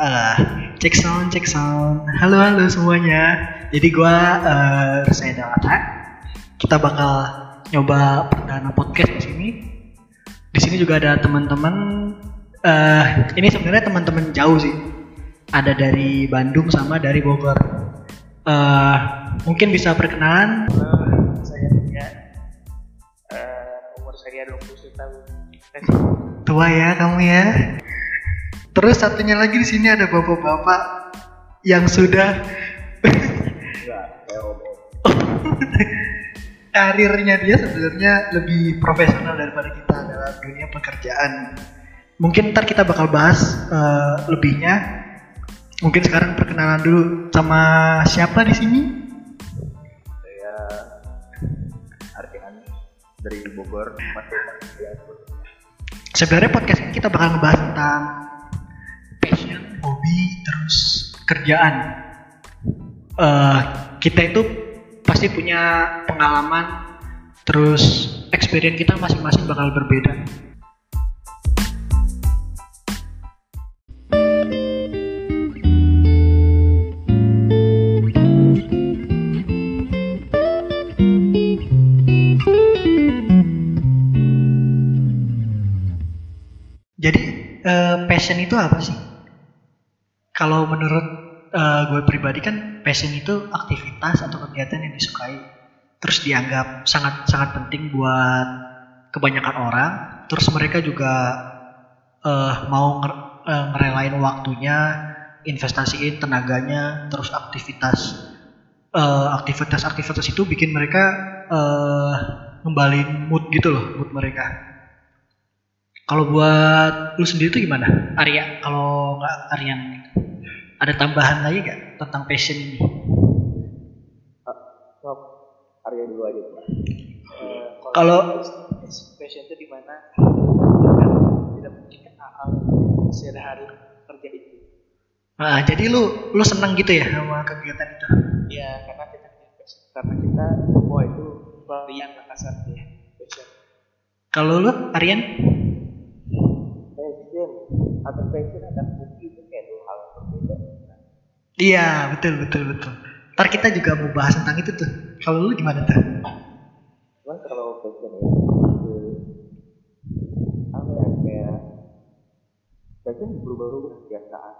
Ah, cek sound, cek sound. Halo, halo semuanya. Jadi gua uh, Rusaya Dawata. Kita bakal nyoba perdana podcast di sini. Di sini juga ada teman-teman. eh ini sebenarnya teman-teman jauh sih. Ada dari Bandung sama dari Bogor. eh mungkin bisa perkenalan. Halo, saya Ria. Eh, umur saya 21 tahun. Tua ya kamu ya. Terus satunya lagi di sini ada bapak-bapak yang sudah karirnya dia sebenarnya lebih profesional daripada kita dalam dunia pekerjaan. Mungkin ntar kita bakal bahas eh, lebihnya. Mungkin sekarang perkenalan dulu sama siapa di sini? Saya Artian dari Bogor, ya. Sebenarnya podcast ini kita bakal ngebahas tentang hobi, terus kerjaan. Eh, kita itu pasti punya pengalaman, terus experience kita masing-masing bakal berbeda. Jadi eh, passion itu apa sih? Kalau menurut eh, gue pribadi kan passion itu aktivitas atau kegiatan yang disukai, terus dianggap sangat sangat penting buat kebanyakan orang. Terus mereka juga eh, mau nger- eh, ngerelain waktunya, investasiin tenaganya, terus aktivitas eh, aktivitas-aktivitas itu bikin mereka eh, ngembalin mood gitu loh, mood mereka. Kalau buat lu sendiri tuh gimana? Arya, kalau nggak Aryan ada tambahan lagi nggak tentang passion ini? Stop. Arya dulu aja. Eh, Kalau- passion itu di mana tidak mungkin kan hal sehari-hari kerja itu. Nah, jadi lu lu seneng gitu ya sama kegiatan itu? Ya, karena kita punya passion. Karena kita, wah itu pelarian lah kasarnya. Passion. Kalau lu Aryan? Passion atau passion dan hobi itu kayak dua hal yang berbeda Iya betul betul betul. Ntar kita juga mau bahas tentang itu tuh. Kalau lu gimana tuh? cuman kalau passion ya itu apa ya kayak passion berubah-ubah setiap saat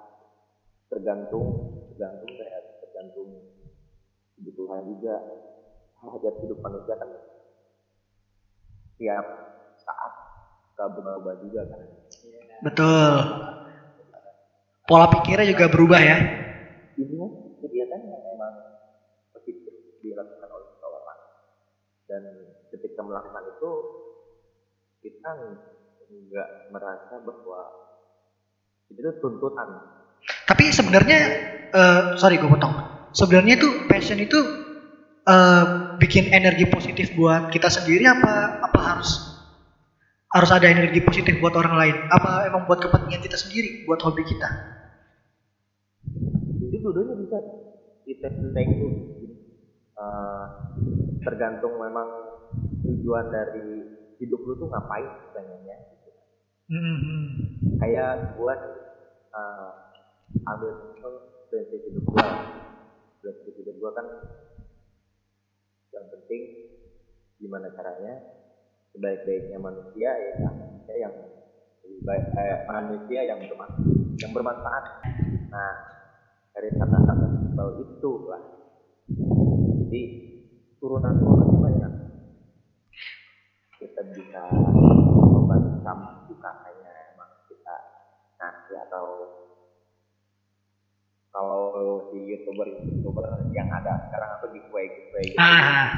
tergantung tergantung kayak tergantung kebutuhan juga hajat hidup manusia kan tiap suka berubah-ubah juga kan Betul. Pola pikirnya juga berubah ya. intinya kegiatan yang memang positif dilakukan oleh seseorang dan ketika melakukan itu kita nggak merasa bahwa itu tuntutan Tapi sebenarnya, eh, sorry gue potong. Sebenarnya itu passion itu eh, bikin energi positif buat kita sendiri apa apa harus harus ada energi positif buat orang lain? Apa emang buat kepentingan kita sendiri, buat hobi kita? jadi dua-duanya bisa kita itu Eh, tergantung memang tujuan dari hidup lu tuh ngapain pengennya gitu. Hmm. kayak buat eh, ambil contoh prinsip hidup gua prinsip hidup gua kan yang penting gimana caranya sebaik-baiknya manusia ya manusia yang lebih baik eh, manusia yang bermanfaat yang bermanfaat. Nah dari kata-kata simpel itu lah jadi turunan-turunannya banyak. Kita bisa membantu kamu bukan hanya emang kita ngasih atau kalau si youtuber youtuber yang ada sekarang apa giveaway giveaway gitu Ah.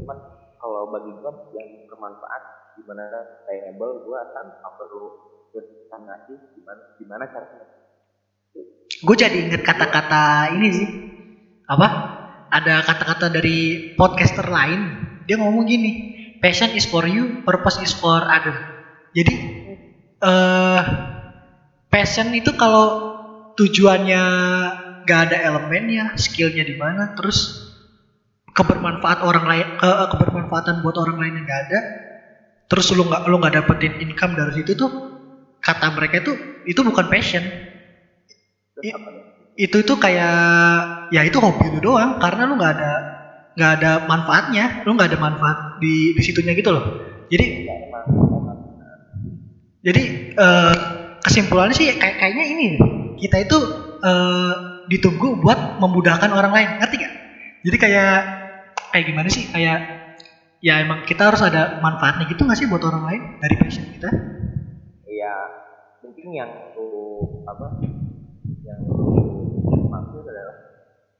cuman kalau bagi gua yang bermanfaat gimana sustainable gua tanpa perlu terus kita ngasih gimana gimana caranya Gue jadi inget kata-kata ini sih. Apa? Ada kata-kata dari podcaster lain. Dia ngomong gini, passion is for you, purpose is for other. Jadi eh passion itu kalau tujuannya gak ada elemennya, skillnya di mana, terus kebermanfaat orang lain, ke, kebermanfaatan buat orang lain yang gak ada, terus lu nggak lu nggak dapetin income dari situ tuh kata mereka tuh itu bukan passion. I- itu tuh kayak ya itu hobi lu doang karena lu nggak ada nggak ada manfaatnya lu nggak ada manfaat di di situnya gitu loh. Jadi jadi eh, kesimpulannya sih kayak kayaknya ini kita itu eh, ditunggu buat memudahkan orang lain ngerti gak jadi kayak kayak gimana sih kayak ya emang kita harus ada manfaatnya gitu nggak sih buat orang lain dari passion kita Iya, mungkin yang lu apa? Yang maksud adalah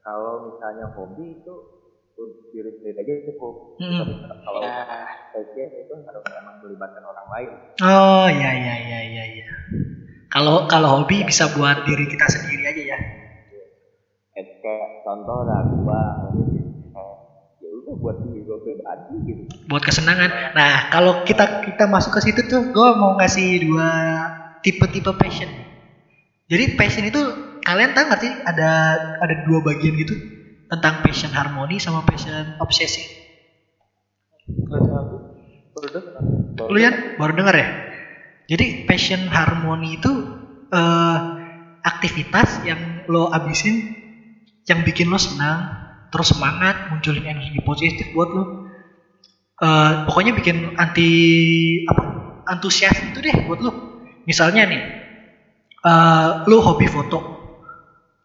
kalau misalnya hobi itu diri sendiri aja cukup. Hmm. Kalau passion itu harus memang melibatkan orang lain. oh ya ya ya ya ya kalau kalau hobi bisa buat diri kita sendiri aja ya Kayak, kayak contoh lah gua hobi buat gua pribadi gitu. buat kesenangan. Nah, kalau kita kita masuk ke situ tuh, gue mau ngasih dua tipe-tipe passion. Jadi passion itu kalian tahu nggak sih ada ada dua bagian gitu tentang passion harmoni sama passion obsesi. Baru dengar. Lu ya baru dengar ya? Jadi passion harmoni itu eh, aktivitas yang lo abisin yang bikin lo senang, terus semangat, munculin energi positif buat lo. Eh, pokoknya bikin anti apa? antusias itu deh buat lo. Misalnya nih, eh lo hobi foto,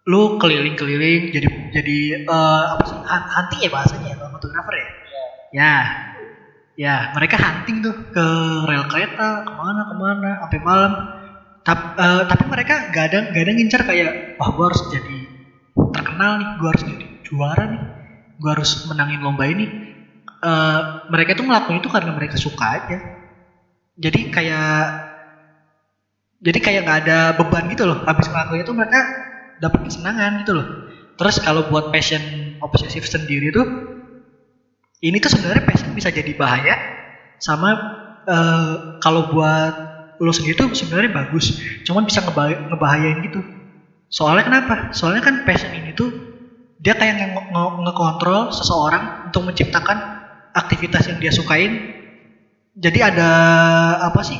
lo keliling-keliling jadi jadi eh, apa sih hunting ya bahasanya ya, fotografer ya. Ya, ya mereka hunting tuh ke rel kereta ke mana ke mana sampai malam. Tapi, tapi mereka gak ada gak ada ngincar kayak wah gue harus jadi terkenal nih, gue harus jadi juara nih, gue harus menangin lomba ini. Eh, mereka tuh ngelakuin itu karena mereka suka aja. Jadi kayak jadi kayak nggak ada beban gitu loh. Habis ngelakuin itu mereka dapat kesenangan gitu loh. Terus kalau buat passion obsesif sendiri tuh ini tuh sebenarnya passion bisa jadi bahaya sama eh, kalau buat lo sendiri tuh sebenarnya bagus cuman bisa ngeba- ngebahayain gitu soalnya kenapa soalnya kan passion ini tuh dia kayak nge- nge- ngekontrol seseorang untuk menciptakan aktivitas yang dia sukain. Jadi ada apa sih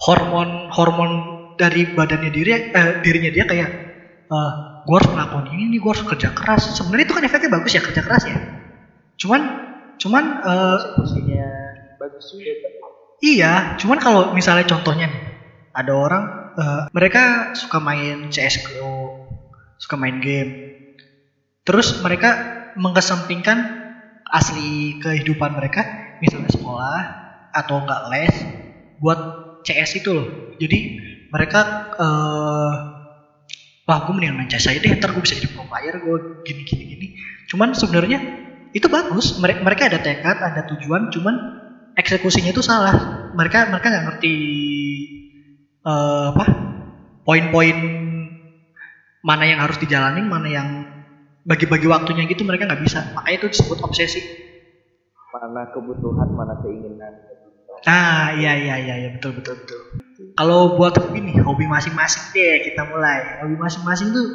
hormon hormon dari badannya diri eh, dirinya dia kayak eh gue harus melakukan ini nih gue harus kerja keras. Sebenarnya itu kan efeknya bagus ya kerja keras ya. Cuman cuman eh, Eksekusinya bagus juga. iya cuman kalau misalnya contohnya nih ada orang eh, mereka suka main CSGO suka main game terus mereka mengesampingkan asli kehidupan mereka misalnya sekolah atau enggak les buat CS itu loh. Jadi mereka eh wah gue mending main CS aja deh ntar gue bisa jadi pro player gue gini gini gini. Cuman sebenarnya itu bagus mereka ada tekad ada tujuan cuman eksekusinya itu salah. Mereka mereka nggak ngerti eh, apa poin-poin mana yang harus dijalanin mana yang bagi-bagi waktunya gitu mereka nggak bisa. Makanya itu disebut obsesi. Mana kebutuhan, mana keinginan. ah iya iya iya iya betul betul betul. Kalau buat hobi nih hobi masing-masing deh kita mulai. Hobi masing-masing tuh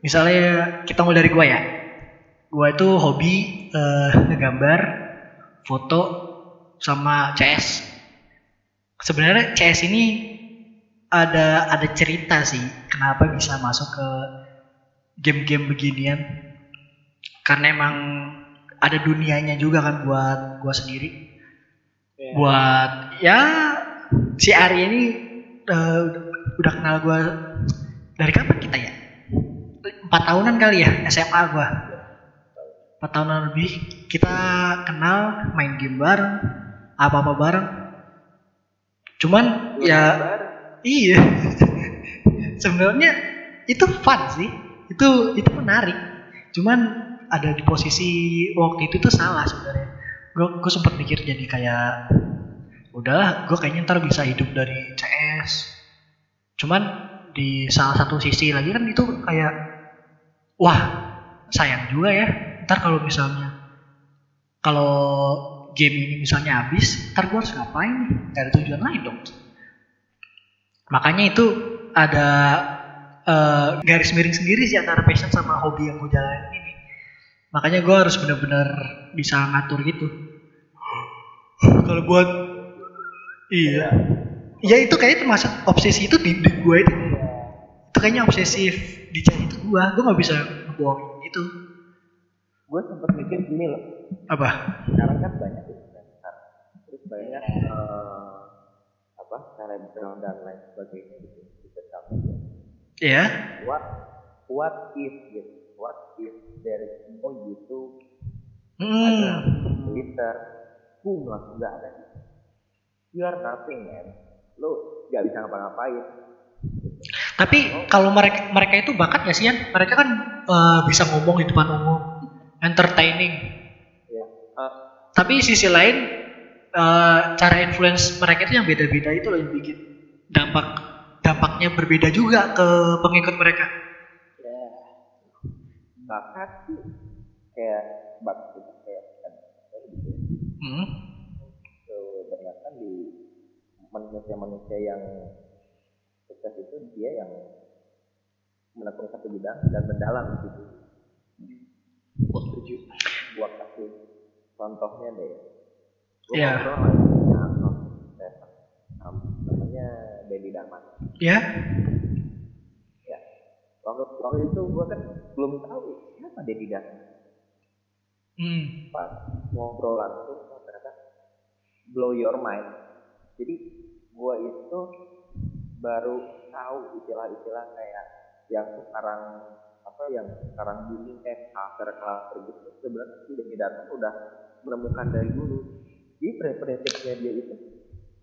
misalnya kita mulai dari gua ya. Gua itu hobi eh, ngegambar foto sama CS sebenarnya CS ini ada ada cerita sih kenapa bisa masuk ke game-game beginian karena emang ada dunianya juga kan buat gua sendiri Iya. buat ya si Arya ini eh, udah kenal gua dari kapan kita ya empat tahunan kali ya SMA gua empat tahunan lebih kita kenal main game bareng apa apa bareng cuman ya Iya. Sebenarnya itu fun sih. Itu itu menarik. Cuman ada di posisi waktu itu tuh salah sebenarnya. Gue gue sempat mikir jadi kayak udahlah gue kayaknya ntar bisa hidup dari CS. Cuman di salah satu sisi lagi kan itu kayak wah sayang juga ya. Ntar kalau misalnya kalau game ini misalnya habis, ntar gue harus ngapain nih? Gak ada tujuan lain dong. Makanya itu ada eh, garis miring sendiri sih antara passion sama hobi yang gue jalanin. Makanya gue harus benar-benar bisa ngatur gitu. Kalau buat iya, ya itu kayaknya termasuk obsesi itu di, di gue itu. Itu kayaknya obsesif DJ itu gua. Gua nggak bisa ngebohongin itu gue sempet mikir gini loh. Apa? Sekarang kan banyak influencer terus banyak eh, apa selebgram dan lain sebagainya gitu. Di sosial media. Ya what what if gitu what if there is no YouTube? Ada hmm. Twitter. Boom langsung nggak ada. You are nothing man. Lu nggak bisa ngapa-ngapain. Tapi kalau mereka mereka itu bakat ya sih Yan? mereka kan eh, bisa ngomong di depan umum. Entertaining. Ya Eh, tapi sisi lain eh, cara influence mereka itu yang beda-beda itu loh yang bikin dampak dampaknya berbeda juga ke pengikut mereka bakat sih kayak bakat itu kayak kan gitu ya. hmm. kebanyakan di manusia-manusia yang sukses itu dia yang menekuni satu bidang dan mendalam di situ. Gua setuju. Gua kasih contohnya deh. Iya. ngobrol sama. Nam- namanya Dedi Darman. ya Ya. Waktu, waktu itu gua kan belum tahu siapa Dedi Darman. hmm. Pas ngobrol langsung ternyata blow your mind. Jadi gua itu baru tahu istilah-istilah kayak yang sekarang apa yang sekarang booming kayak cluster cluster gitu sebenarnya si Denny Darman udah menemukan dari dulu jadi preferensinya dia itu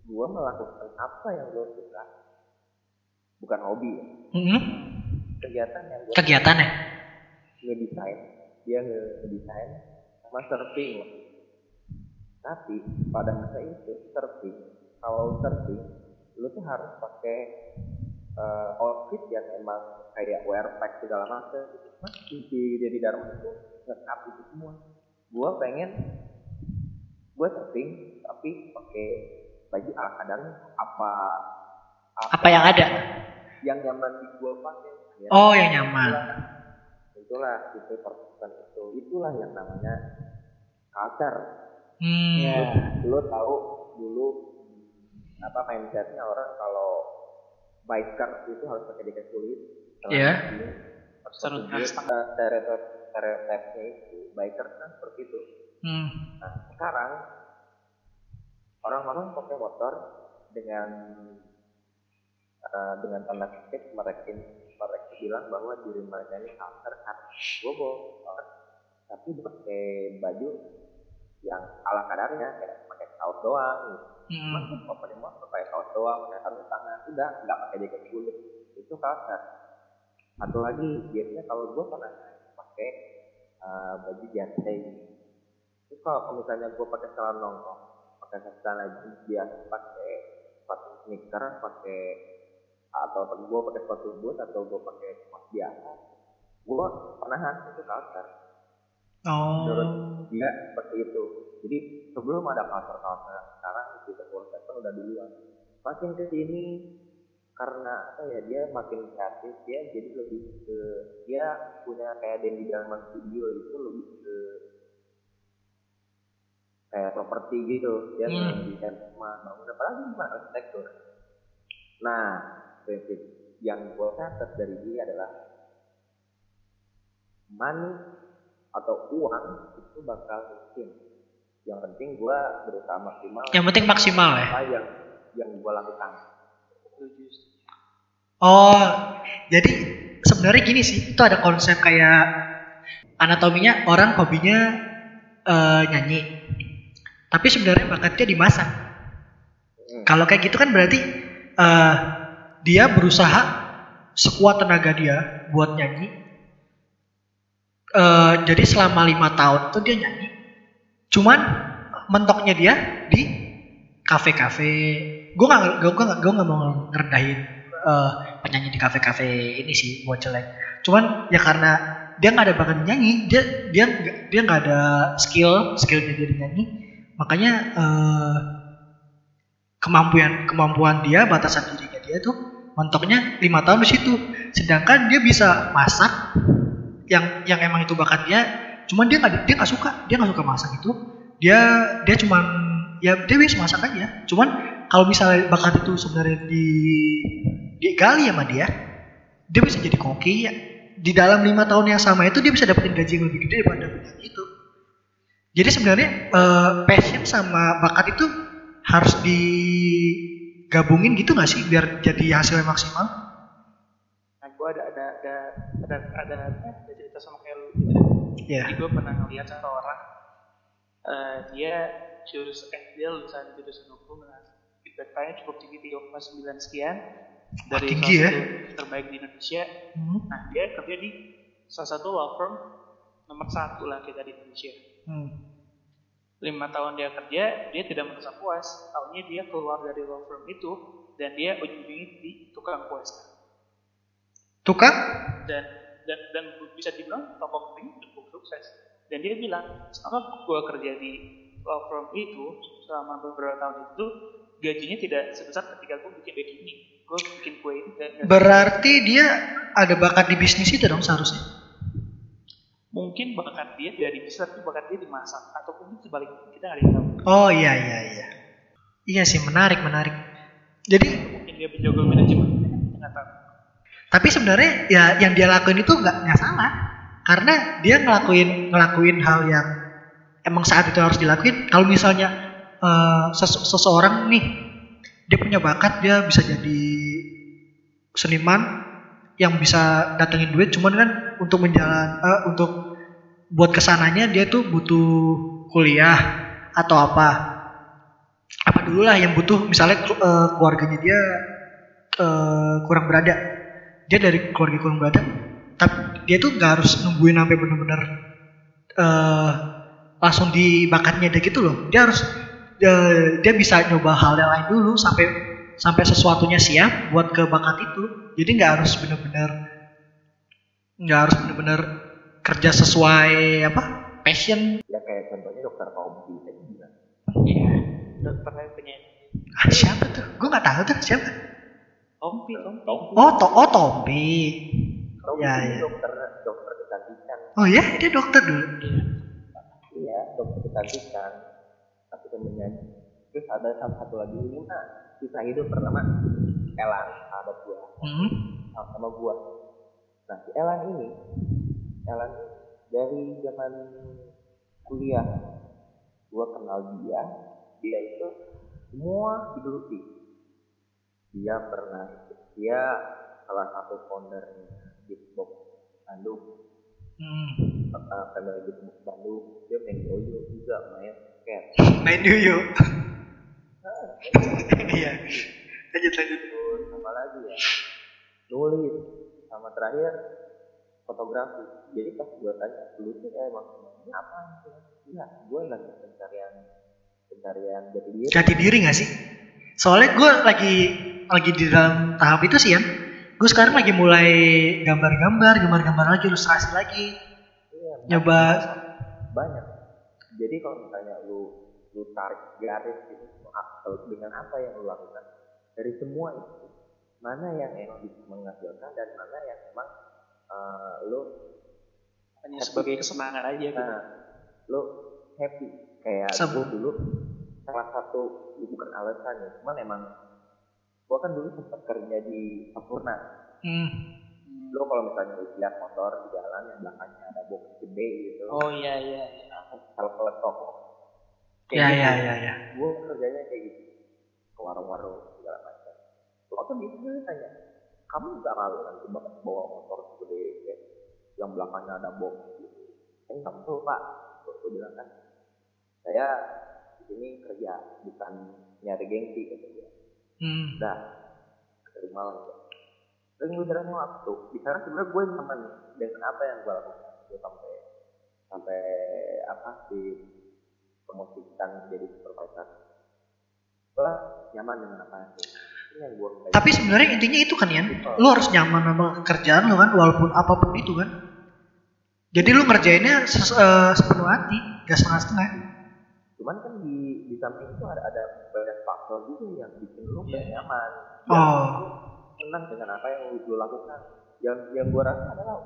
gua melakukan apa yang gua suka bukan hobi ya Hmm. Kegiatan yang gua kegiatan ya? Ngedesain. Dia nge- ngedesain sama surfing tapi pada masa itu surfing kalau surfing lu tuh harus pakai eh, outfit yang emang kayak wear pack segala macam gitu. mas di di Dharma itu nge-up itu semua. Gua pengen gua surfing tapi pakai baju ala kadarnya. Apa apa yang ada? Yang nyaman di gua pakai Ya, oh yang nyaman. Itulah itu perpustakaan itu. Itulah yang namanya culture. Hmm. Lu, lu tahu dulu apa mindsetnya orang kalau biker itu harus pakai jaket kulit. Iya. Terus stereotip stereotipnya itu biker kan seperti itu. Hmm. nah sekarang orang-orang pakai motor dengan eh, dengan tanda kutip mereka bilang bahwa diri mereka ini culture kan gue tapi pakai baju yang ala kadarnya kayak pakai kaos doang gitu. Cuman Hmm. tuh kalau pakai motor pakai kaos doang pakai sarung tangan udah nggak pakai jaket kulit itu culture satu lagi biasanya kalau gue pernah pakai eh, baju jantai terus kalau misalnya gue pakai celana nongkrong pakai celana jeans biasa pakai sepatu sneaker pakai atau gue pakai sepatu boot atau gue pakai sepatu biasa. Gue penahan itu culture menurut oh. Dia seperti itu. Jadi sebelum ada culture culture sekarang di World Seven udah duluan. Makin ke sini karena apa ya dia makin kreatif dia jadi lebih ke dia punya kayak Dendi Darman Studio itu lebih ke kayak properti gitu. Dia Hmm. mendesain rumah bangunan apalagi bukan arsitektur. Nah prinsip yang gue catat dari dia adalah money atau uang itu bakal mungkin yang penting gue berusaha maksimal. Yang penting maksimal ya? Apa yang yang gue lakukan. Oh jadi sebenarnya gini sih itu ada konsep kayak anatominya orang hobinya eh, nyanyi. Tapi sebenarnya bakatnya dimasak Hmm. kalau kayak gitu kan berarti eh, dia berusaha sekuat tenaga dia buat nyanyi. Eh, jadi selama lima tahun tuh dia nyanyi. Cuman mentoknya dia di kafe-kafe. Gue nggak gue nggak gue nggak mau ngerendahin eh, penyanyi di kafe-kafe ini sih buat jelek. Cuman ya karena dia nggak ada bakat nyanyi dia dia dia nggak ada skill skillnya dia di nyanyi. Makanya eh, kemampuan kemampuan dia batasan dirinya dia tuh mentoknya lima tahun di situ. Sedangkan dia bisa masak yang yang emang itu bakat dia cuman dia nggak dia nggak suka dia nggak suka masak itu. Dia dia cuman ya dia bisa masak aja. Cuman kalau misalnya bakat itu sebenarnya di digali sama dia dia bisa jadi koki ya. Di dalam lima tahun yang sama itu dia bisa dapetin gaji yang lebih gede daripada penyanyi itu. Jadi sebenarnya eh, passion sama bakat itu harus digabungin gitu nggak sih biar jadi hasilnya maksimal Nah, gue ada ada ada ada ada, ada cerita sama kayak lu gitu. ya Jadi gue pernah ngeliat satu orang eh, dia jurusan eh, dia lulusan jurusan hukum nah IPK-nya cukup tinggi 3,9 sekian dari tinggi salah ya. satu terbaik di Indonesia. Hmm. Nah dia kerja di salah satu law firm nomor satu lah kita di Indonesia. Hmm. Lima tahun dia kerja, dia tidak merasa puas. Tahunya dia keluar dari law firm itu dan dia ujung-ujungnya di tukang kue sekarang. tukang dan dan dan bisa dibilang toko kering cukup sukses dan dia bilang selama gue kerja di law firm itu selama beberapa tahun itu gajinya tidak sebesar ketika gue bikin begini gue bikin kue ini dan dan berarti dia ada bakat di bisnis itu dong seharusnya mungkin bakat dia dari bisnis tapi bakat dia di masak atau mungkin sebaliknya kita nggak ada yang tahu. Oh iya iya iya. Iya sih menarik menarik. Jadi mungkin dia penjago manajemen kan kita nggak tahu. Tapi sebenarnya ya yang dia lakuin itu nggak nggak salah. Karena dia ngelakuin ngelakuin hal yang emang saat itu harus dilakuin. Kalau misalnya sese- seseorang nih dia punya bakat dia bisa jadi seniman yang bisa datengin duit, cuman kan untuk menjalan eh, untuk buat ke sananya dia tuh butuh kuliah atau apa. Apa dulu lah yang butuh misalnya eh, keluarganya dia eh, kurang berada. Dia dari keluarga kurang berada tapi dia tuh nggak harus nungguin sampai bener-bener eh langsung di bakatnya dia gitu loh. Dia harus eh, dia bisa nyoba hal yang lain dulu sampai sampai sesuatunya siap buat ke bakat itu. Jadi nggak harus bener-bener nggak harus bener-bener kerja sesuai apa passion. Ya kayak contohnya dokter Tompi tadi bilang iya dokternya penyanyi ah, siapa tuh? Gue nggak tahu tuh siapa? Tompi Tompi oh to oh Tompi Tompi Ya, ya. dokter dokter kecantikan. Oh ya dia dokter dulu? Iya iya dokter kecantikan. Tapi kan menyanyi terus ada salah satu lagi ini nah kisah hidup pertama Elan sahabat gua. Hmm. sama, sama gua. Nah si Elan ini Elan dari zaman kuliah gua kenal dia dia itu semua digeluti dia pernah dia salah satu foundernya Beatbox Bandung. Hmm. uh, family Beatbox Bandung. Dia main yoyo juga main cat main yuyu iya. Lanjut lanjut. Terus apa lagi ya? Nulis. Sama terakhir fotografi. Jadi pas gua tanya lu tuh eh, emang ini apa? Sih ya gua lagi pencarian pencarian jati diri. Jati diri gak sih? Soalnya gue lagi lagi di dalam tahap itu sih ya gue sekarang lagi mulai gambar-gambar gambar-gambar lagi ilustrasi lagi. Iya, nyoba banyak. Jadi kalau misalnya lu lu tarik garis gitu dengan apa yang lu lakukan. Dari semua itu mana yang emang bisa menghasilkan dan mana yang emang eh, lu hanya sebagai kesenangan aja gitu. Nah lu happy. Kayak gua dulu salah satu ya bukan alasan ya cuman emang gua kan dulu sempat kerja di Sampurna hmm. lu kalau misalnya lihat motor di jalan yang belakangnya ada box gede gitu. Oh iya iya iya. kalau keletok ya ya ya ya. Gue kerjanya kayak gitu. Ke warung-warung segala macam. Waktu di situ dia tanya kamu nggak malu nanti bapak bawa motor segede kayak yang belakangnya ada box gitu. Saya nggak malu pak. Gue bilang kan saya di sini kerja bukan nyari gengsi kata dia. Hmm. udah terima lah ya. Dan gue berani waktu. Di sana sebenarnya gue nyaman dengan apa yang gue lakukan. Gue sampai sampai apa di promosikan jadi supervisor. Gue nyaman dengan apa yang yang gue tapi sebenarnya intinya itu kan ya lu harus nyaman sama kerjaan lu kan walaupun apa pun itu kan. Jadi lu ngerjainnya ses- eh, sepenuh hati gak setengah-setengah. Cuman kan di di samping itu ada ada banyak faktor juga yang bikin lu gak Iya. nyaman. Oh. yang lu senang dengan apa yang lu, lu lakukan. Yang yang gue rasa adalah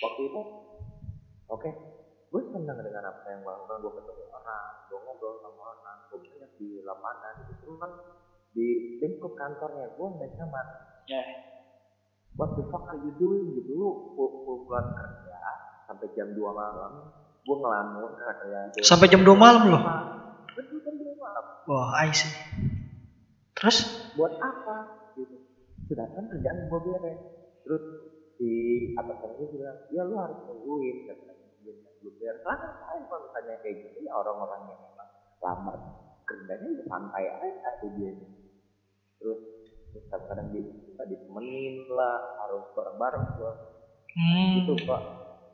waktu itu oke gue senang dengan apa yang gue lakukan gue ketemu orang gue ngobrol sama orang gue banyak di lapangan gitu. Cuman di lingkup kantornya gue nggak nyaman. Ya. What the fuck are you doing gitu. Lu pu- pu- pulang kerja sampai jam 2 malam gue ngelamun karena gua- Sampai jam 2 malam loh? Betul, jam 2 malam. Wah, I see. Terus? buat apa gitu. Sedangkan kerjaan gue beres. Terus si atasan gue bilang ya lu harus nungguin katanya belum lah ngapain kalau misalnya kayak gitu ya orang-orang yang memang lamar kerjanya ya santai aja tuh dia terus terus kadang-kadang dia suka ditemenin lah harus bareng-bareng gua Hmm. itu kok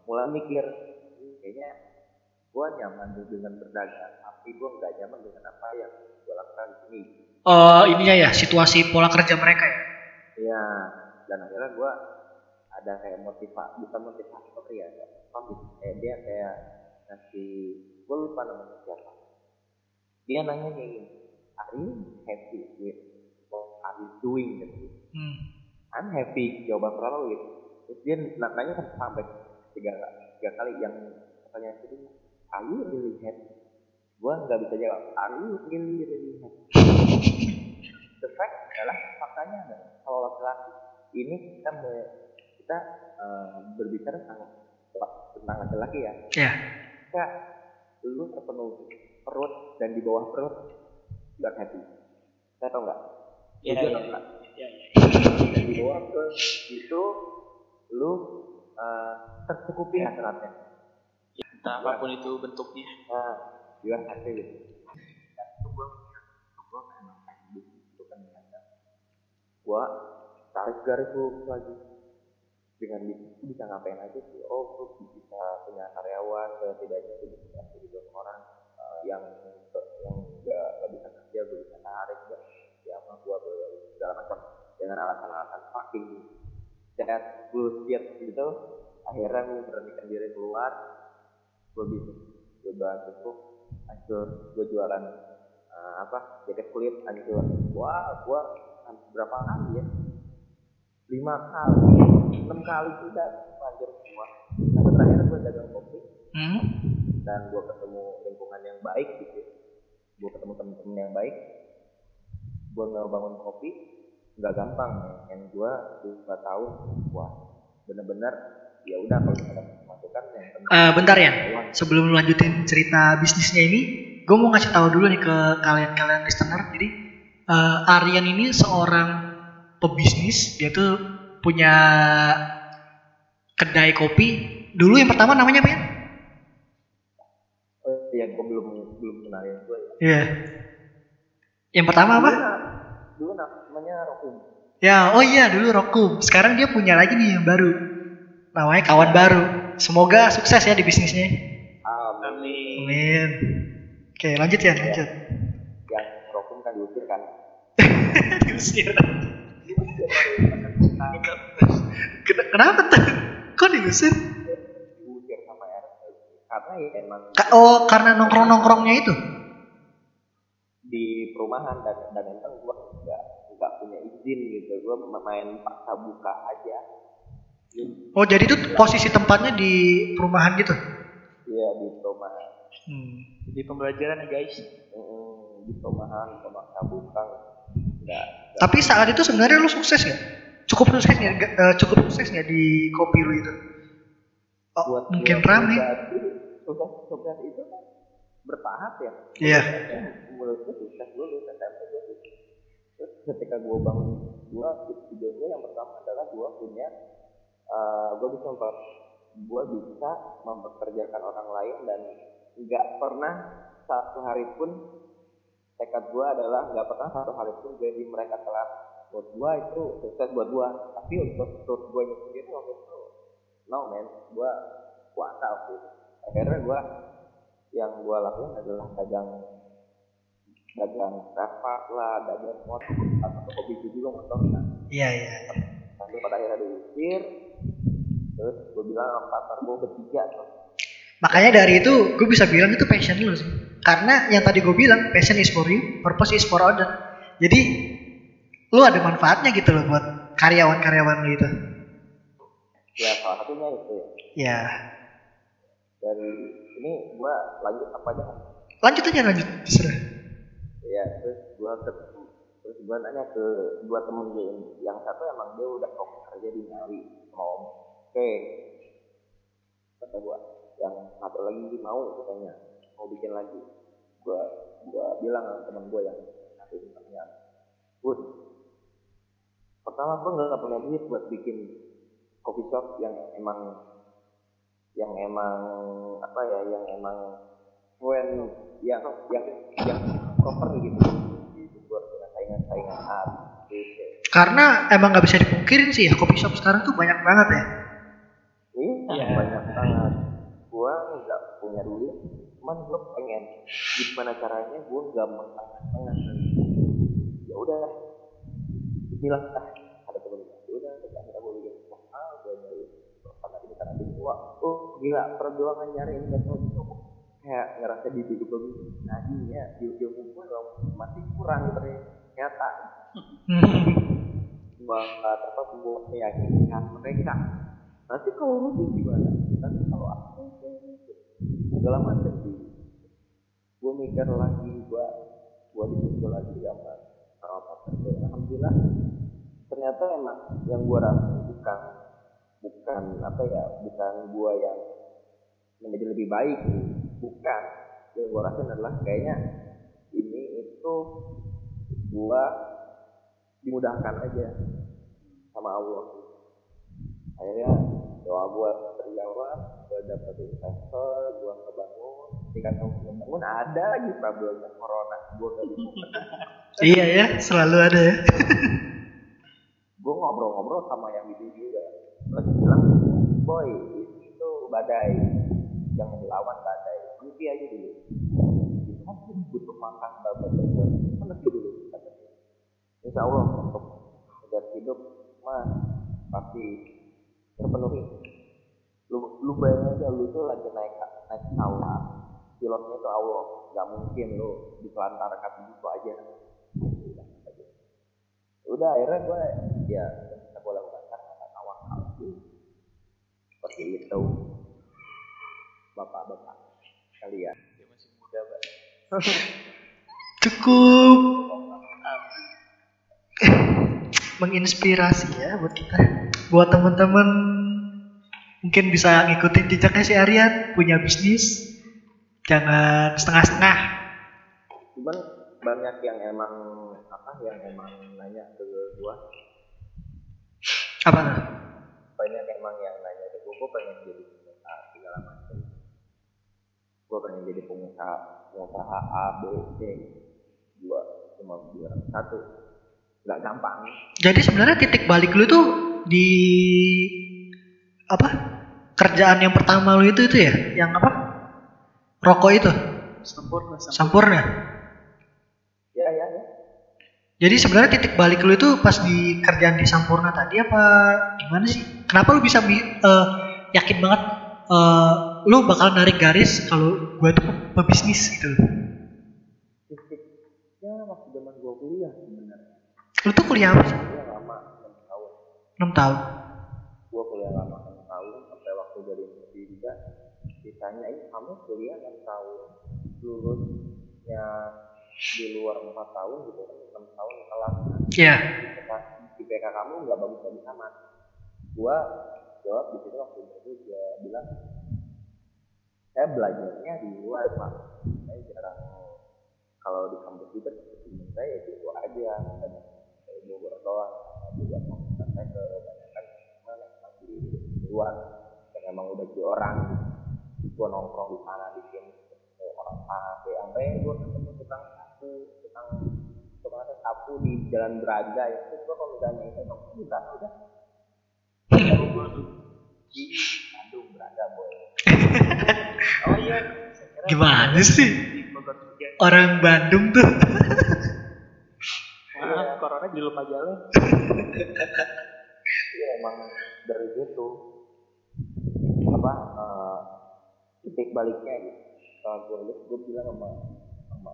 mulai mikir "Hmm, kayaknya gua nyaman tuh dengan berdagang tapi gua nggak nyaman dengan apa yang gua lakukan di sini Eh, ininya ya, situasi pola kerja mereka ya. Iya, dan akhirnya gue ada kayak motivasi, bukan motivator ya, apa gitu. Eh, dia kayak ngasih, gue lupa namanya siapa. Dia nanya kayak gini, are you happy with what are you doing gitu. Hmm. I'm happy, jawaban pertama gitu. Terus dia nanya sampai tiga, tiga kali yang pertanyaan kedua, are you really happy? Gue nggak bisa jawab, are you really really happy? The fact adalah faktanya adalah kalau laki-laki ini kita me- kita eh, berbicara tentang tentang laki-laki ya. Ya. Kita lu terpenuhi perut dan di bawah perut nggak happy. Saya tahu nggak? Ya, Jujur ya? Ya, ya. Dan di bawah perut itu lu eh, tercukupi hasratnya. Entah apa pun itu bentuknya. Nah, you are happy itu gua gua memang gitu itu kan. Gua tarik garis lagi dengan bisnis itu bisa ngapain aja sih? Oh gua bisa punya karyawan setidaknya gua bisa kasih ke orang eh, yang yang nggak nggak bisa kerja gua bisa tarik gak sama gua gua- segala macam dengan alasan-alasan fucking that bullshit gitu. Akhirnya gua beranikan diri keluar gue bisnis gue jualan susu hancur gue jualan eh, apa jaket kulit hancur. Wah gue berapa kali ya? Lima kali enam kali sudah hancur semua sampai terakhir gue dagang kopi Hmm. dan gue ketemu lingkungan yang baik gitu gue ketemu temen-temen yang baik gue nggak bangun kopi nggak gampang yang gue dua tahun wah bener-bener ya udah kalau ada masukan yang penting Eh, bentar ya. uang. Sebelum lu lanjutin cerita bisnisnya ini, gue mau ngasih tahu dulu nih ke kalian-kalian listener. Jadi eh, Aryan ini seorang pebisnis. Dia tuh punya kedai kopi. Dulu yang pertama namanya apa ya? Oh iya, gue belum belum kenalin gue ya. Iya. Yang pertama apa? Dulu, dulu na- namanya Rokum. Ya, oh iya dulu Rokum. Sekarang dia punya lagi nih yang baru. Namanya kawan baru. Semoga sukses ya di bisnisnya. Amin. Amin. Oke, lanjut ya, lanjut. yang Rokum kan diusir kan. Diusir. Ken- Kenapa tuh? Kok diusir? Diusir sama RT. Karena ya emang Ka- oh, karena nongkrong-nongkrongnya itu. di perumahan dan dan emang gue nggak nggak punya izin gitu. Gue main paksa buka aja. Oh, jadi itu posisi tempatnya di perumahan gitu. Iya di perumahan. Hmm. Jadi pembelajaran ya guys. Mm, di perumahan pemaksa buka. Nggak. Tapi saat itu sebenarnya lu sukses ya? Cukup sukses nggak? Eh, cukup sukses nggak di kopi lu itu? Oh, buat mungkin rame. sukses sukses itu kan bertahap ya Iya. menurut gue sukses dulu SMP gue terus ketika gue bangun gue tujuan gue yang pertama adalah gue punya uh, gue bisa memper gue bisa mempekerjakan orang lain dan nggak pernah satu hari pun tekad gue adalah nggak pernah satu hari pun jadi mereka telat buat gue itu sukses buat gue tapi untuk untuk gue sendiri waktu itu no man gue puasa waktu itu akhirnya gue yang gue lakukan adalah dagang dagang rapat lah dagang motor atau kopi itu juga motor kan Iya, iya. iya. sampai pada akhirnya diusir terus gue bilang sama partner gue bertiga tuh Makanya dari itu gue bisa bilang itu passion lu sih. Karena yang tadi gue bilang passion is for you, purpose is for other. Jadi lu ada manfaatnya gitu loh buat karyawan-karyawan lu itu. ya salah satunya itu ya Ya. dari ini gue lanjut apa aja Lanjut aja lanjut. Terserah. ya terus gue ketemu terus gue nanya ke dua temen gue ini. yang satu emang dia udah fokus kerja di Ngawi mau oke kata gue yang satu lagi mau katanya mau bikin lagi gue gue bilang sama temen gue yang nanti tanya Bud pertama gue nggak punya duit buat bikin coffee shop yang emang yang emang apa ya yang emang when yang yang yang proper gitu di luar dengan saingan-saingan A B C Karena emang nggak bisa dipungkirin sih ya kopi shop sekarang tuh banyak banget ya. Iya, Iya. banyak banget. Gua nggak punya duit, cuman gua pengen gimana caranya gua nggak menengah-tengah. Ya udah, Bismillah ah, ada. Ya udah, kita akhirnya gua bikin gua nyari karena di sana di gua. Oh gila, perjuangan nyari investor itu kayak ngerasa di hidup gua gitu. Nah, iya, ilmu gua memang masih kurang ternyata. Dapat buat meyakinkan mereka nanti kalau lu gimana nanti kalau aku segala macam sih gue mikir lagi gue gue disusul lagi sama alhamdulillah ternyata emang yang gue rasa bukan bukan apa ya bukan gue yang menjadi lebih baik bukan. Yang gue rasain adalah kayaknya ini itu gue dimudahkan aja sama Allah. Akhirnya doa gue terjawab gue dapet investor gue ngebangun ketika kamu ngebangun ada lagi problemnya corona. Gue gak bisa iya ya, selalu ada ya. gue ngobrol-ngobrol sama yang itu juga. Lagi bilang boy itu badai. Jangan dilawan badai. Nanti aja dulu. Itu kan butuh makan babat kan nanti dulu insya Allah untuk hajat hidup mah pasti terpenuhi. Lu lu bayangin aja lu tuh lagi naik naik pesawat pilotnya itu Allah nggak mungkin lu ditelantarkan begitu aja udah akhirnya gue ya bisa gue lakukan karena tawakal seperti itu bapak-bapak kalian masih muda. Cukup menginspirasi ya buat kita. Buat teman-teman mungkin bisa ngikutin jejaknya si Aryan, punya bisnis. Jangan setengah-setengah. cuman banyak yang emang apa yang emang nanya ke gua. Apa? Banyak emang yang nanya ke gua. Gua pengen jadi pengusaha segala macam. Gua pengen jadi pengusaha pengusaha A B C. Gua cuma bilang satu. Nggak gampang. Jadi sebenarnya titik balik lu tuh di apa? Kerjaan yang pertama lu itu itu ya, yang apa? Rokok itu, Sempurna, sempurna. Sampurna. ya ya ya Jadi sebenarnya titik balik lu itu pas di kerjaan di Sampurna tadi apa gimana sih? Kenapa lu bisa bi- eh, yakin banget eh, lu bakal narik garis kalau gua itu pe- pebisnis gitu? titiknya masih zaman gua kuliah sebenarnya Lu tuh kuliah apa sih? kuliah lama enam tahun 6 tahun. gua kuliah lama enam tahun sampai waktu dari interview juga ditanya ini kamu kuliah enam tahun lulusnya di luar empat tahun gitu enam tahun kelas. IPK, IPK kamu nggak bagus bagus amat. Gua jawab di situ waktu itu dia bilang saya belajarnya di luar pak. Saya jarang kalau di kampus temen saya ya gitu aja. Dan saya bogor doang juga komunitas saya kebanyakan mana yang di di luar. Dan emang udah jadi orang gua nongkrong di sana bikin eh, kafe sampai gua ketemu tukang sapu tukang tukang sapu di jalan Braga itu gua kalau misalnya itu sana udah di Bandung Braga boy Oh iya, Gimana sih? Orang Bandung tuh. Maaf, corona di lupa jalan. Iya emang dari situ apa eh, titik baliknya gitu. Setelah gue lulus gue bilang sama sama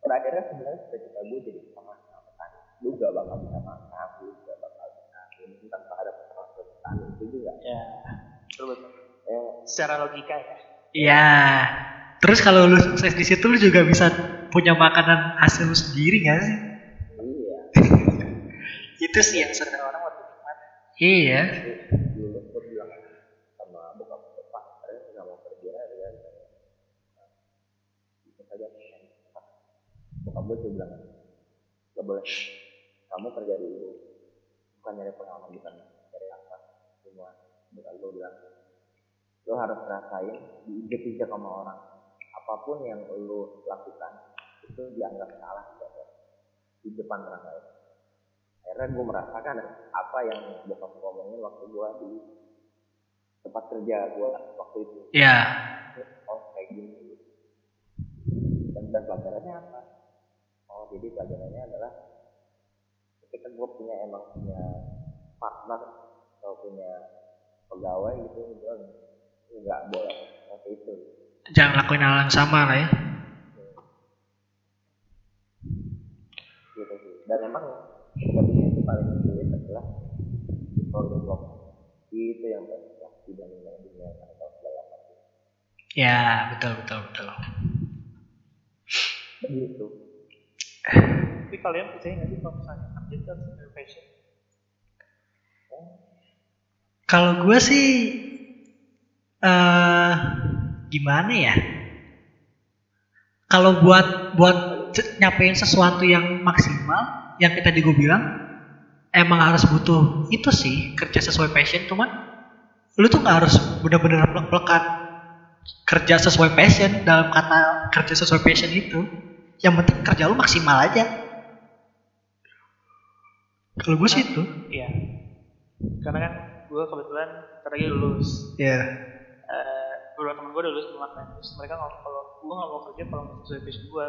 pada akhirnya sebenarnya cita-cita gue jadi sama sama petani. Lu gak bakal bisa makan, lu gak bakal bisa ini tanpa ada peternak petani itu juga. Ya, betul betul. Eh, Secara logika ya. Iya. Terus kalau lu sukses di situ lu juga bisa punya makanan hasil lu sendiri gak sih? iya. itu sih yang seneng orang waktu nikmat. iya Jadi dulu gue bilang sama bokap gue pak saya nggak mau kerja ya bisa saja gue tuh bilang gak boleh. Kamu kerja dulu bukan nyari pengalaman bukan cari apa. Semua bokap gue bilang lo harus rasain diinjek-injek sama orang. Apa pun yang lo lakukan itu dianggap salah di depan orang lain. Akhirnya gue merasakan apa yang bokap gue omongin waktu gue di tempat kerja gue waktu itu. Ya oh kayak gini. Dan, dan pelajarannya apa oh jadi pelajarannya adalah ketika gue punya emang punya partner atau punya pegawai gitu gue nggak boleh seperti itu. Jangan lakuin hal yang sama lah ya. Gitu sih. Dan emang sebenarnya itu paling sulit adalah problem block itu yang paling susah dibanding yang dunia atau segala macam. Ya betul betul betul. Begitu Tapi kalian percaya nggak sih kalau misalnya kerja itu harus passion? kalau gue sih eh gimana ya? Kalau buat buat nyampein sesuatu yang maksimal yang kita gue bilang emang harus butuh itu sih kerja sesuai passion. Cuman lu tuh nggak harus bener-bener plek-plekan kerja sesuai passion dalam kata kerja sesuai passion itu yang penting kerja lu maksimal aja kalau gue sih itu Iya. Karena kan gue kebetulan lagi lulus. ya Eh, beberapa teman gue udah lulus kemarin. Terus mereka ngomong kalau gue nggak mau kerja kalau nggak sesuai passion gue.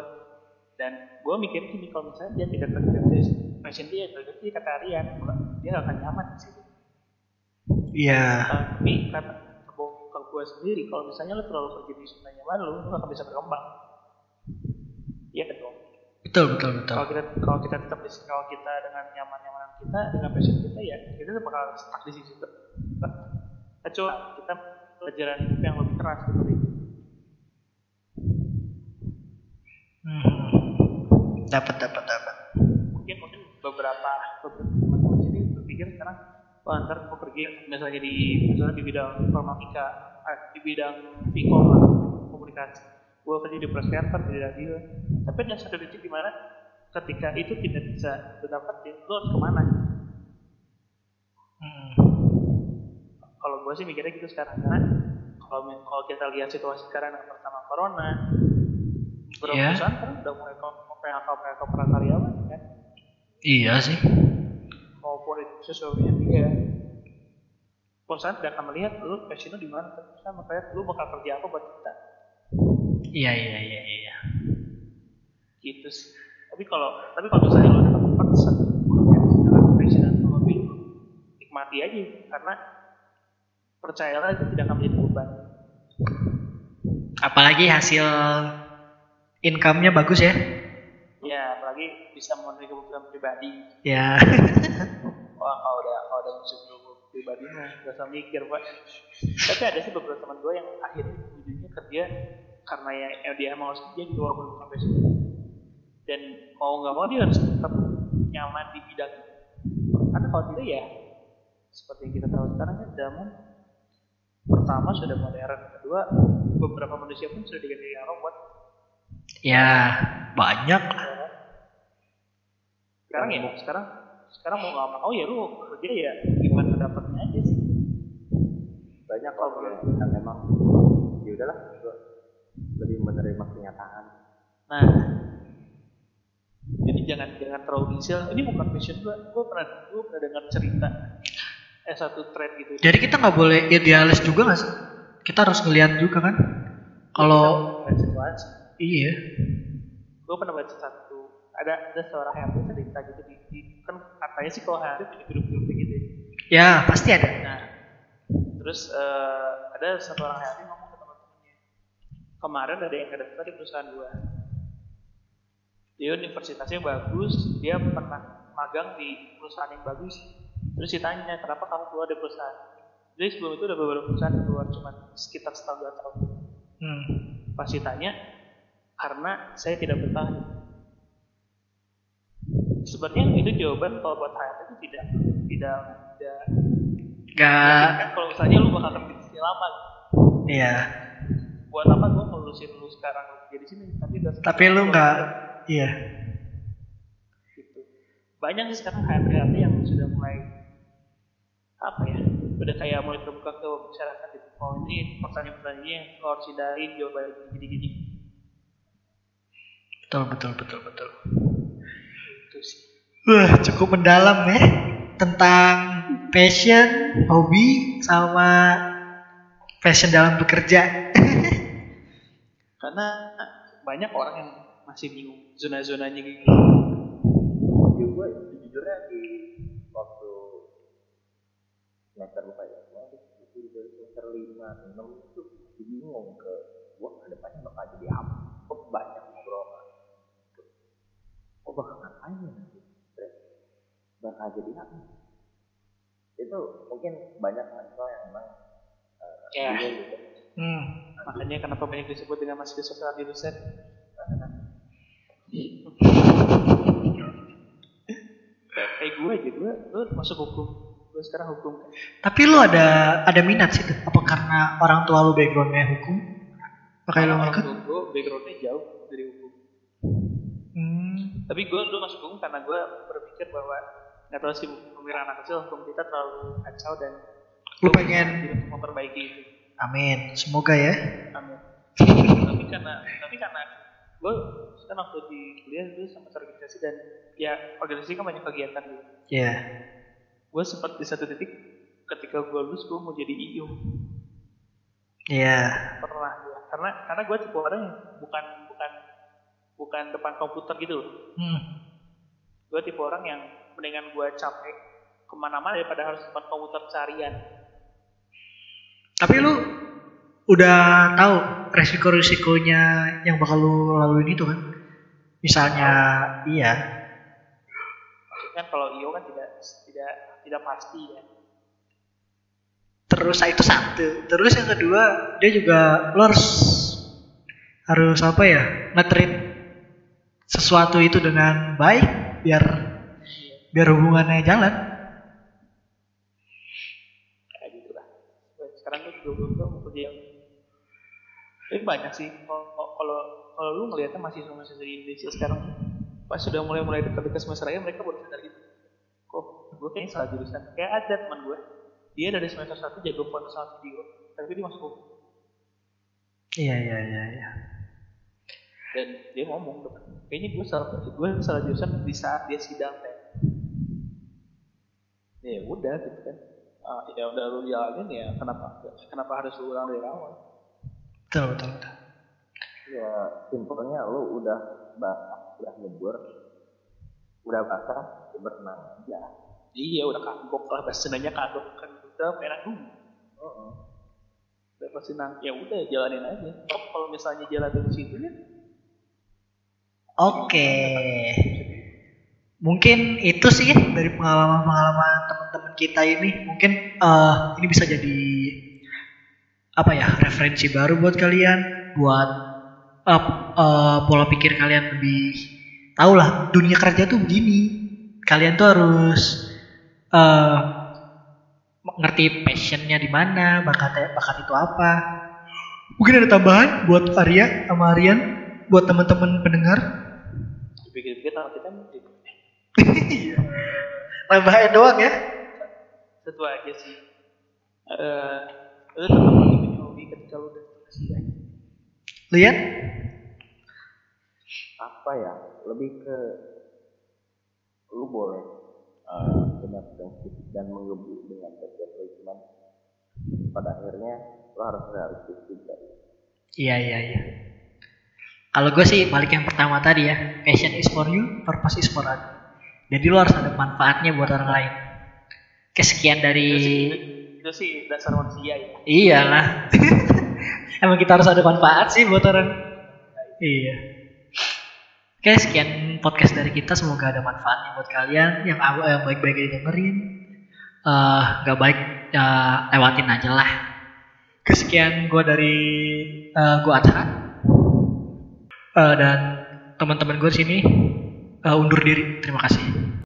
Dan gue mikir gini kalau misalnya dia tidak kerja passion dia, berarti dia kata Rian, dia nggak akan nyaman di situ. iya Tapi kata ke gue sendiri, kalau misalnya lo terlalu kerja di zona nyaman lo, nggak akan bisa berkembang. Iya dong. betul betul betul Kalau kita kalau kita tetap di kalau kita dengan nyaman nyamanan kita dengan passion kita ya kita tuh bakal stuck di situ. Kecuali kita pelajaran hidup yang lebih keras seperti itu. Hmm. dapat dapat dapat Mungkin mungkin beberapa beberapa teman-teman di sini berpikir sekarang wah ntar gue pergi misalnya di misalnya di bidang informatika, eh, di bidang vkom lah, komunikasi. Gue kerja di press center di radio. Tapi ada satu titik di mana ketika itu tidak bisa didapetin, lo harus ke mana? Hmm. kalau gue sih mikirnya gitu sekarang karena kalau kalau kita lihat situasi sekarang yang pertama corona beberapa Iya. perusahaan kan udah mulai PHK PHK para karyawan kan iya sih maupun itu sosial media perusahaan tidak akan melihat lu passion lu di mana perusahaan melihat lu bakal kerja apa buat kita iya iya iya iya. Gitu sih. Tapi kalau tapi kalau misalnya tetap paksa bekerja dengan passion dan hobi nikmati aja karena percayalah itu tidak akan menjadi beban apalagi hasil income-nya bagus ya. Ya apalagi bisa memenuhi kebutuhan pribadi. Ya Wah kalau udah kalau udah dulu pribadi mah gak usah mikir pak. Tapi ada sih beberapa teman gue yang akhirnya ujungnya kerja karena ya, ya dia emang harus kerja di luar passion dia. Dan mau nggak mau dia harus tetap nyaman di bidang itu. Karena kalau tidak ya seperti yang kita tahu sekarang kan zaman pertama sudah modern, kedua beberapa manusia pun sudah diganti dengan robot. ya banyak Sekarang ya sekarang sekarang mau nggak mau ya lu kerja ya gimana dapatnya aja sih. banyak kok ya, yang emang ya udahlah lebih menerima kenyataan Nah, jadi jangan jangan terlalu detail. Ini bukan passion gua. Gua pernah gua pernah dengar cerita eh satu thread gitu. jadi kita nggak boleh idealis juga nggak sih kita harus ngeliat juga kan kalau iya Gua pernah baca satu ada ada seorang yang cerita gitu di, di kan katanya sih kalau hari punya grup-grup gitu. ya. ya pasti ada Nah, terus eh, ada satu orang yang. Kemarin ada yang kedaftar di perusahaan gua. Dia universitasnya bagus, dia pernah magang di perusahaan yang bagus. Terus ditanya, kenapa kamu keluar dari perusahaan? Jadi sebelum itu ada beberapa perusahaan keluar cuma sekitar setahun dua tahun. hmm. Pas ditanya, karena saya tidak bertahan. sebenarnya itu jawaban kalau buat HRD itu tidak tidak tidak Gak, kan kalau misalnya lu bakal kerja lama iya. Buat apa gue ngelurusin lu sekarang kerja di sini tapi udah Tapi lu nggak, iya. gitu. banyak sih sekarang HRD yang sudah mulai apa ya udah kayak mulai terbuka ke masyarakat gitu oh ini pertanyaan-pertanyaannya yang harus hindarin jawabannya gini-gini Betul, betul, betul, betul. itu sih Wah, cukup mendalam ya tentang passion, hobi, sama passion dalam bekerja. Karena banyak orang yang masih bingung zona-zonanya gitu. Ya gue sejujurnya di waktu semester berapa ya itu semester lima enam itu masih bingung ke gue ke depannya bakal jadi apa. Kok banyak ngobrol kok bakal ngapain ya nanti? Bakal jadi apa? Itu mungkin banyak mahasiswa yang memang eh, Ya. bingung gitu Hmm. makanya kenapa banyak disebut dengan masih sosial di dosen kayak gue aja gue gue masuk hukum gue sekarang hukum Tapi lu ada ada minat sih tuh? Apa karena orang tua lu backgroundnya hukum? Makanya lu Orang ngikut? tua gue backgroundnya jauh dari hukum Hmm. tapi gue dulu masuk hukum karena gue berpikir bahwa nggak tahu sih pemikiran anak kecil hukum kita terlalu kacau dan Lu pengen- memperbaiki itu Amin. Semoga ya. Amin. tapi karena tapi karena gue kan waktu di kuliah dulu sama organisasi dan ya organisasi kan banyak kegiatan gitu. Ya. Gue sempat di satu titik ketika gue lulus gue mau jadi IO Iya. pernah gue karena karena gue tipe orang yang bukan bukan bukan depan komputer gitu loh. Hmm. Gue tipe orang yang mendingan gue capek ke mana-mana daripada harus depan komputer seharian. Tapi lu udah tahu resiko-resikonya yang bakal lu laluin itu kan? Misalnya, iya. Maksudnya kan kalau IO kan tidak tidak tidak pasti ya. Terus ah, itu satu. Terus yang kedua, dia juga lu harus harus apa ya? Ngetrit sesuatu itu dengan baik biar biar hubungannya jalan. kayak gitu lah sekarang tuh juga belum tahu mau kerja yang tapi banyak sih kalau kalau kalau lu ngelihatnya masih sama mahasiswa di Indonesia sekarang pas sudah mulai mulai dekat-dekat semester akhir mereka baru sadar gitu. Kok gue kayaknya salah jurusan. Kayak ada teman gue dia dari semester satu jago foto sama video tapi dia masuk hukum Iya iya iya. iya. dan dia ngomong depan kayaknya gue salah gue salah jurusan di saat dia sidang ya udah gitu kan Ah, ya udah lu jalanin ya kenapa kenapa harus lu ulang dari awal Betul betul betul. ya simpelnya lu udah basah udah nyebur udah basah ya berenang aja Iya udah kagok lah bahasa Sundanya kagok kan udah merah dulu. Heeh. Udah pasti nang ya udah jalanin aja. Oh, kalau misalnya jalan dari situ ya Oke. Mungkin itu sih ya dari pengalaman-pengalaman teman-teman kita ini. Mungkin eh, ini bisa jadi apa ya referensi baru buat kalian, buat eh, eh, pola pikir kalian lebih tahu lah dunia kerja tuh begini. Kalian tuh harus eh ngerti passionnya di mana, bakatnya bakat itu apa. Mungkin ada tambahan buat Arya sama Aryan, buat teman-teman pendengar. dipikir-pikir kalau kita Iya. Tambahin doang ya. satu aja sih. Eh, lu tetap punya hobi ketika lu udah selesai. Lihat? apa ya lebih ke lu boleh uh, punya prinsip dan menggebu dengan passion lu cuman pada akhirnya lu harus realistis juga Iya iya iya. Kalau gue sih balik yang pertama tadi ya, passion is for you, purpose is for others. Jadi lo harus ada manfaatnya buat orang lain. Kesekian dari Itu sih, itu sih dasar manusia ya. iyalah. Emang kita harus ada manfaat sih buat orang. Iya. Oke, sekian podcast dari kita. Semoga ada manfaatnya buat kalian yang yang baik-baik didengerin. Eh, nggak baik ya lewatin aja lah. Kesekian gue dari eh, gue Adha Eh, dan teman-teman gue sini. Uh, undur diri. Terima kasih.